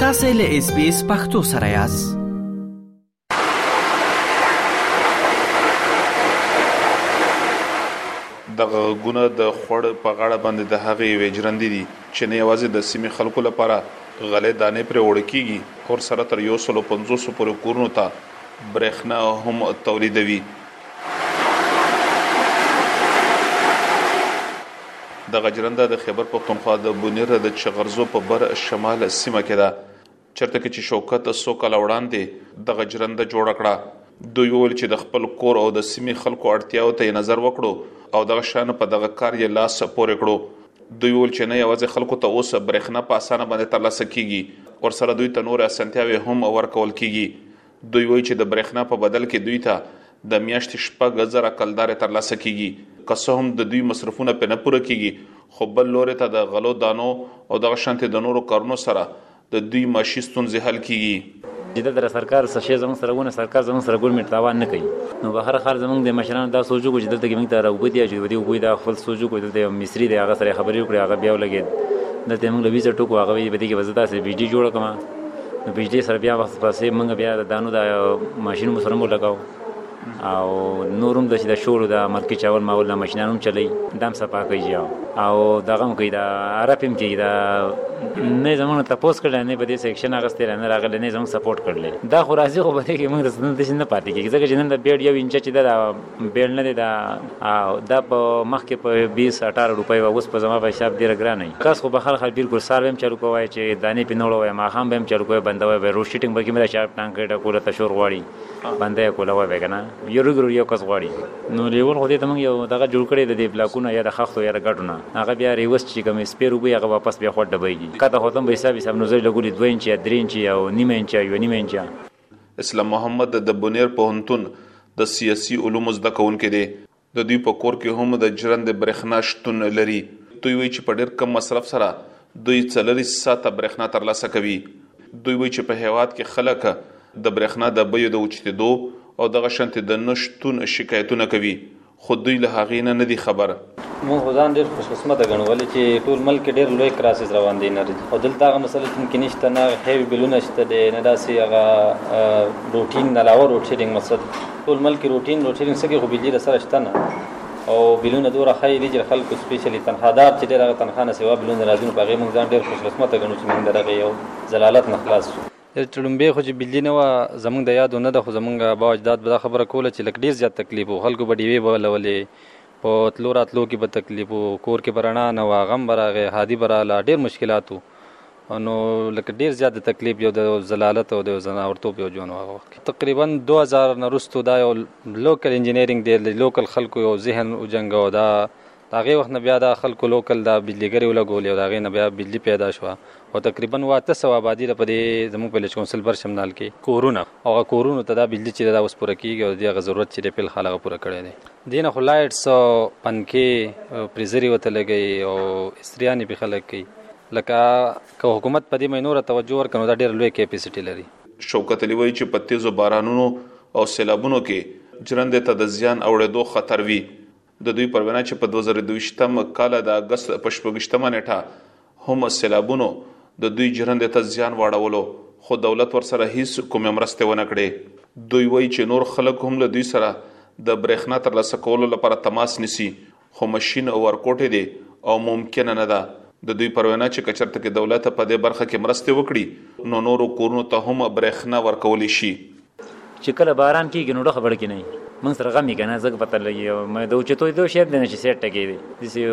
تاسې له اس بي اس پختو سره یاست دغه غونه د خړ په غاړه باندې د هغې ویجرندې دي چې نه یوازې د سیمې خلکو لپاره غلې دانې پر وړ کیږي او سره تر 150 پورې کورونو ته برېښنا هم تولیدوي دغه جرنده د خیبر پښتونخوا د بونیره د چغرزو په بر شمال سیمه کې ده چرته کې چې شوکت سو کال وړاندې دغه جرنده جوړ کړه دوی ویل چې د خپل کور او د سیمې خلکو اړتیاو ته نظر وکړو او دغه شان په دغه کار یې لاس پورې کړو دوی ویل چې نه یوازې خلکو ته اوس برېښنا په اسانه باندې ترلاسه کیږي ورسره دوی ته نور اسانتیاوې هم ورکول کیږي دوی وایي چې د برېښنا په بدل کې دوی ته د میاشتې شپږ زره کلدارې ترلاسه کیږي که څه هم د دوی مصرفونه په نه پوره کیږي خو بل لوري ته د غلو دانو او دغه شانتې د نورو کارونو سره د دوی معاشي ستونزې حل کیږي چې دلته سرکار څه شی زموږ سره ونه سرکار زموږ سره ګورمنټ تاوان نه کوي نو بهر خار زموږ د مشرانو دا سوچ وکړو چې دلته کې موږ ته راوبو دي چې ودی وبوي دا خپل سوچ وکړو دلته مصری دی هغه سره خبرې وکړي هغه بیا ولګي دلته موږ لوي ځټو کو هغه به دې کې وزدا سي بجلی جوړ کما نو بجلی سره بیا وخت پسې موږ بیا د دانو د ماشین مو سره مو لګاو او نورم د چې د شولو د مرکی چاول ماول د ماشینانو چلی دم صفا کوي او دغه هم کوي د عرب هم کوي د نه زمونږ تپوس کړل نه بده سیکشن اغستې نه راغله نه زمونږ سپورټ کړل دا خو راځي خو بده کې موږ د سنت نه پاتې کیږي ځکه چې نن د بیډ یو انچ چې دا بیل نه دی دا دا په مخ کې په 20 18 روپۍ و اوس په زما په حساب ډیر ګران نه کس خو به خل خل بالکل سار ویم چلو کوی چې دانې په نوړو وای ما خام بهم چلو کوی بندوي به روشي ټینګ بګی مې چار ټانګ کړه کوله تشور غواړي بندې کوله وای کنه یو رګرو یو کس غواړي نو لیول خو دې ته موږ یو دغه جوړ کړی د دې بلاکونه یا د خښتو یا د ګټونه هغه بیا ریوس چې کوم سپیر وبي هغه واپس بیا خو ډبېږي کته هوتم به حساب حساب نو زر لګولې 2 انچ یا 3 انچ یا 9 انچ یا 9 انچ اسلام محمد د بونیر پوهنتون د سیاسي علومو زده کوونکی دی د دوی په کور کې هم د جرند برېښنا شتون لري دوی وایي چې په ډېر کم مصرف سره دوی څلوریز ساعته برېښنا ترلاسه کوي دوی وایي چې په هیواد کې خلک د برېښنا د بیو د اوچتېدو او دغه شانتې د نشتون شکایتونه کوي خو دوی له هغې نه نه دي خبر. موږ خو ځان ډېر خوشقسمته ګڼو ولې چې ټول ملک کې ډېر لوی کراسز روان دي انرژي او دلته هغه مسله چون کې نشته نه هیوي بلونه شته دی نه داسې هغه روټین علاوه روټیډینګ مقصد ټول ملک کې روټین روټیډینګ څه کې خو بجلي د سره شته نه او بلونه دوره خی دي چې خلکو سپیشلی تنخوادار چې ډېر هغه تنخوا نه سیوا بلونه راځي نو په هغې موږ ځان ډېر خوشقسمته ګڼو چې موږ دغه یو ضلالت نه خلاص شو ړومبی خو چې بجلی نه وه زمونږ د یادو نه ده خو زمونږ ابا او اجداد به دا خبره کوله چې لږ ډیر زیات تکلیف و خلکو به ډیوې بلولې په تلو راتلو کې به تکلیف و کور کې به رڼا نه وه غم به راغی ښادي به راغله ډیر مشکلات و نو لکه ډیر زیات د تکلیف یو د زلالت او د یو ځناورتوب یو ژوند و هغه وخت تقریبا 2000 نه وروسته دا یو لوکل انجینیرینګ دی د لوکل خلکو یو ذهن وجنګه او دا د هغې وخت نه بیا دا خلکو لوکل دا بجلیګرې ولګولې او د هغې نه بیا بجلي پیدا شوه او تقریبا اووه اته سوه ابادي ده په دې زموږ په لج کونسل بر شمنال کې کورونه او هغه کورونو ته دا بجلي چې ده دا اوس پوره کېږي او د دې هغه ضرورت چې دی فی الحال هغه پوره کړی دی. دې نه خو لایټس او پنکې او پریزرې ورته لګوي او استریانې پرې خلک کوي لکه که حکومت په دې باندې نوره توجه ورکړي نو دا ډېره لویه کیپسټي لري. شوکت علي وايي چې په تېزو بارانونو او سېلابونو کې ژرندې ته د زیان اوړېدو خطر وي د دوی پر وینا چې په 2022م کال د اګست په شپږشتمه نیټه هم سیلابونو د دوی جرندې ته زیان واړولو خو دولت ورسره هیڅ کومې مرستې ونه کړې دوی وایي چې نور خلک هم له دوی سره د برېښنا ترلاسه کولو لپاره تماس نیسي خو مشین او ورکوټې دي او ممکنه نه ده د دوی پر وینا چې کچرته کې دولت په دې برخه کې مرستې وکړي نو نورو کورونو ته هم برېښنا ورکول شي چې کله باران کیږي نو ډخه بړکی نه وي موږ سره غمی کنه زګ پته لګي او مې د اوچتو دو شیب نه شي سیټ ټکی دي دسي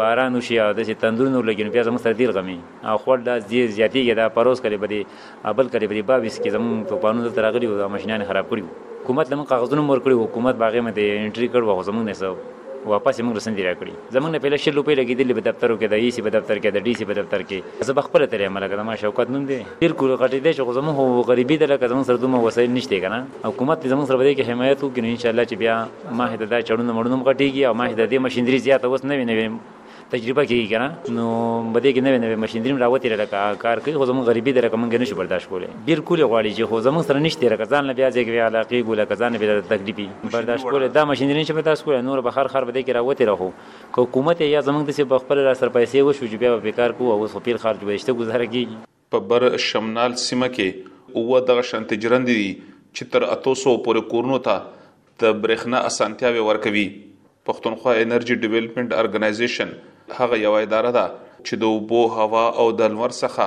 باران وشي او دسي تندور نور لګي نو بیا زموږ سره ډیر غمی او خپل دا ډیر زیاتیږي دا پروس کړي بده ابل کړي بده باویس کې زموږ په پانو ته راغلي او ماشینان خراب کړي حکومت لمن کاغذونه مور کړی حکومت باغې مې د انټری کړو زموږ نه سو واپس موږ رسندې راکړي زمونږ نه پهله شل روپۍ لګېدلې په دفترو کې د ای سي په دفتر کې د ډي سي په دفتر کې زه به خپله ترې عمله کړم ما شوکت نوم دی ډېر کور غټېدی چې خو زموږ خو غریبي ده لکه زموږ سره دومره وسایل نشته که نه حکومت دې زموږ سره په دې کې حمایت وکړي نو انشاءالله چې بیا ماهې ته دا چړونه مړونه هم غټېږي او ماهې ته دې مشینري زیاته اوس نوې نوې تجربه کیږي کنه نو بده کې نوې نوې ماشينري راوتی لکه کار کوي خو زموږ غریبي ده لکه موږ نشو برداشت کولای ډیر کولې غواړي چې خو زموږ سره نشته لکه ځان له بیا ځای کې علاقې ګوله کزان به د تکلیفي برداشت کولای دا ماشينري نشي برداشت کولای نور به خر خر بده کې راوتی راخو حکومت یا زموږ د څه بخپل را سر پیسې وشو چې بیا به کار کوو اوس خو پیل خرج وشته گزاره کیږي په بر شمنال سیمه کې اووه دغه شانتې جرندې دي چې تر اتو سوو پورې کورونو ته د برېښنا اسانتیاوې ورکوي. پښتونخوا انرژي ډیولپمنټ ارګنایزیشن هغه یوه اداره ده چې د اوبو، هوا او د لمر څخه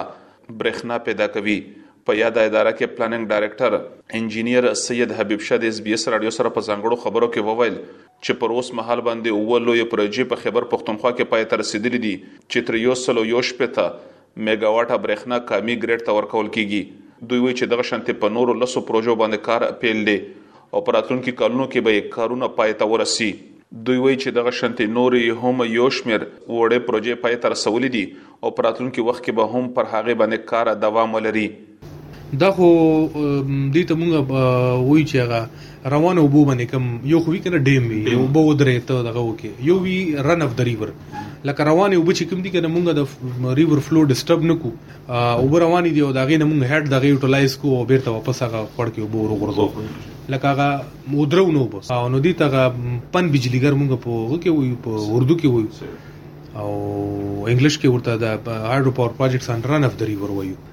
برېښنا پیدا کوي. په یاده اداره کې پلاننګ ډایرکټر انجینر سید حبیب شاه د اس بي اس راډیو سره په ځانګړو خبرو کې وویل چې پر اوس مهال باندې اووه لویې پروژې په خېبر پښتونخوا کې پای ته رسېدلي دي چې ترې یو سل او یو شپېته مېګا واټه برېښنا کامي ګرېډ ته ورکول کېږي. دوی وایي چې دغه شانتې په نورو لسو پروژو باندې کار پېل دی او په راتلونکي کالونو کې به یې کارونه پای ته ورسي. دوی وایي چې دغه شانتې نورې یې هم یو شمېر وړې پروژې پای ته رسولې دي او په راتلونکي وخت کې به هم پر هغې باندې کار دوام ولري. دا خو دې ته مونږ وایو چې هغه روانه اوبو باندې کوم یو خو وی کنه ډیم وی یو به ودرې ته دغه وکي یو وی رن اف د ریور لکه روانه اوبو چې کوم دي کنه مونږ د ریور فلو ډیسټرب نکو او رواني دی او دا غي نه مونږ هډ دغه یوټیلایز کو او بیرته واپس هغه خړ کې اوبو ورغورځو لکه هغه مودرو نو بس او نو دي ته پن بجلیګر مونږ په وکي وي په اردو کې وي او انګلیش کې ورته د هایډرو پاور پروجیکټس ان رن اف د ریور وایو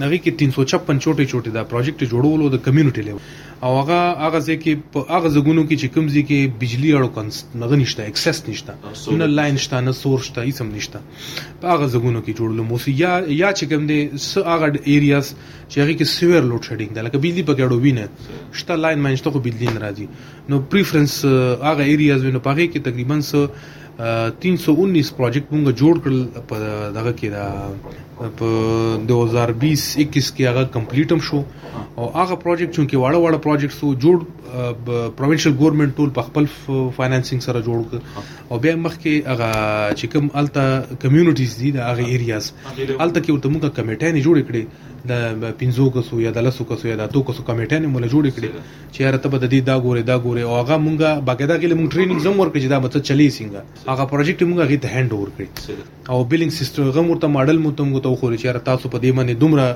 هغه کې تین سو چپن چوټې چوټې دا پروجیکټ جوړولو د کمیونټي لیول او هغه هغه ځای کې په هغه ځګونو کې چې کوم ځای کې بجلی اړو کنس نغه نشته اکسس نشته نه لاین شته نه سور شته هیڅ هم نشته په هغه ځګونو کې جوړولو مو یا یا چې کوم دې س هغه ایریاز چې هغه کې سیور لوډ شډینګ ده لکه بجلی پکې اړو وینه شته لاین مینشته خو بجلی نه راځي نو پریفرنس هغه ایریاز وینو پغې کې تقریبا س تین سو انیس پروجیکټ مونږ جوړ کړل په دغه کې دا په 2020 21 کې هغه کمپلیټ هم شو او هغه پروجیکټ چې واړه واړه پروجیکټ سو جوړ پروینشل ګورنمنت ټول په خپل فاینانسینګ سره جوړ ک او بیا مخکې هغه چې کوم الته کمیونټیز دي د هغه ایریاز الته کې ورته موږ کمیټه نه جوړ کړې د 15 کسو یا د 10 کسو یا د 2 کسو کمیټه نه موږ جوړ کړې چې یاره ته به د دې دا ګورې دا ګورې او هغه مونږه باقاعده هغې له مونږ ټریننګز هم ورکړي چې دا به څه چلی څنګه هغه پروجیکټ یې مونږ هغې ته هینډ اوور کړي او بلینګ سیسټم هغه هم ورته ماډل مو ته مونږ ته وښولو چې یاره تاسو په دې باندې دومره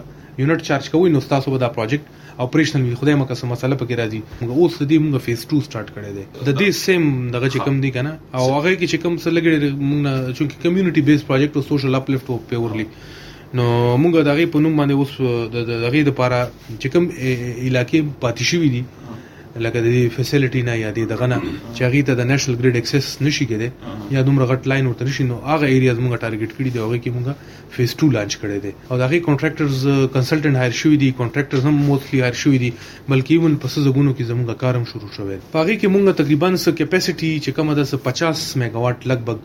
یونټ چارج کوئ نو ستاسو به دا پروجیکټ اپریشنل وي خدای مکه څه مسله پکې راځي موږ اوس د دې موږ فیز 2 سٹارټ کړی دی د دې سیم دغه چې کم دی کنه او هغه کې چې کم څه لګړي موږ چونکی کمیونټي بیس پروجیکټ او سوشل اپلیفټ او پیورلی نو موږ دغه په نوم باندې اوس دغه د پاره چې کوم علاقې پاتې شوې دي لکه د فیسیلیټی نه یا د دغه نه چې هغه ته د نېشنل ګریډ اکسس نشي کېده یا دومره غټ لاین ورته نشي نو هغه ایریاز موږ ټارګټ کړی دی هغه کې موږ فیز 2 لانچ کړی دی او دغه کنټراکټرز کنسلټنټ هایر شوی دی کنټراکټرز هم موتلی هایر شوی دی بلکې ایون په سزګونو کې زموږ کارم شروع شوی دی هغه کې موږ تقریبا س کیپاسټي چې کومه ده 50 میگاواټ لګ بګ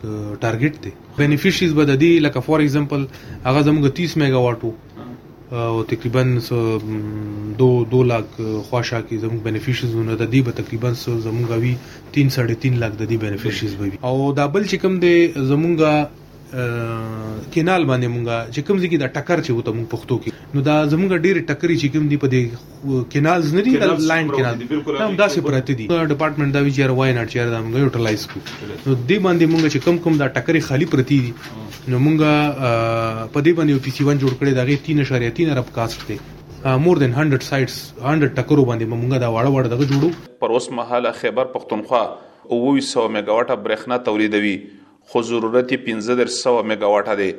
ټارګټ دی بینیفیشریز به د دې لکه فور ایگزامپل هغه زموږ 30 میگا واټ وو او تقریبا دو دو لاک خواشا کې زموږ بینیفیشریز ونه د دې به تقریبا زموږ وی 3 3.5 لاک د دې بینیفیشریز به وي او دا بل چې کوم دی زموږ کینال باندې مونږه چې کوم ځکه د ټکر چې وته مونږ پښتو کې نو دا زموږ ډېر ټکرې چې کوم دی په دې کینالز نه دي د لاین کینال هم داسې پراته دي ډپارټمنټ دا وی چې وای نه چیر دا موږ یوټیلایز کو نو دې باندې موږ چې کم کم دا ټکرې خالی پرتی دي نو موږ په دې باندې یو پی سی 1 جوړ کړی دا غي 3.3 ارب کاست دی مور دین 100 سایټس 100 ټکرو باندې موږ دا واړه واړه دغه جوړو پر اوس مهاله خیبر پښتونخوا او 200 میگاواټه برېښنا تولیدوي خو ضرورت یې 1500 میگاواټه دی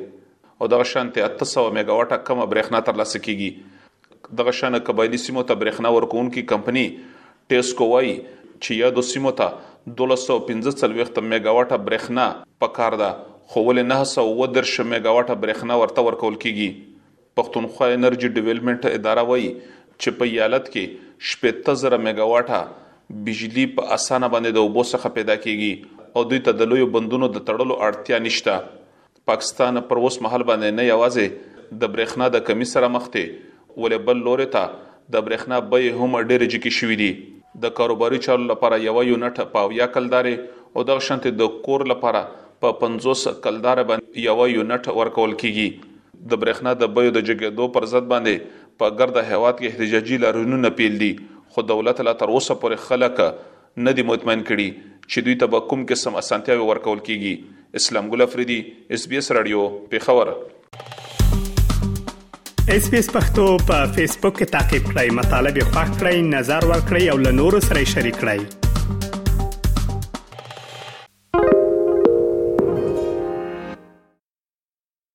او دغه شانتي 800 میګاواټه کمه برېښنا ترلاسه کیږي دغه شانه قبایلی سیمو ته برېښنا ورکوونکي کمپني ټیسکو وایي چې یادو سیمو ته 1245 میګاواټه برېښنا پکار ده خو ولې 913 میګاواټه برېښنا ورته ورکول کیږي پښتونخوا انرژي ډیولپمنټ اداره وایي چې په ایالت کې شپږ زره میګاواټه بجلی په اسانه باندې د اوبو څخه پیدا کیږي او دوی ته د لوی بندونو د تړلو اړتیا نشته پاکستان پر اوس مهال باندې نه یوازې د برېښنا د کمی سره مخ دی، ولې بل لورې ته د برېښنا بیې هم ډېرې جیکې شوې دي. د کاروباري چارو لپاره یوه یونټ په اویا کلدارې او دغه شانتې د کور لپاره په پنځوس کلدارې باندې یوه یونټ ورکول کېږي. د برېښنا د بیو د جګېدو پر ضد باندې په ګرده هېواد کې احتجاجي لاریونونه پېل دي، خو دولت لا تر اوسه پورې خلک نه دي مطمئن کړي چې دوی ته به کوم قسم اسانتیاوې ورکول کیږي. اسلام ګل افریدي، اس بي اس راډیو، پېښور. اس بي اس پختو په فیسبوک کې تا کې پلی مطلب یو فاک کړئ نظر ور کړئ او له نورو سره شریک کړئ.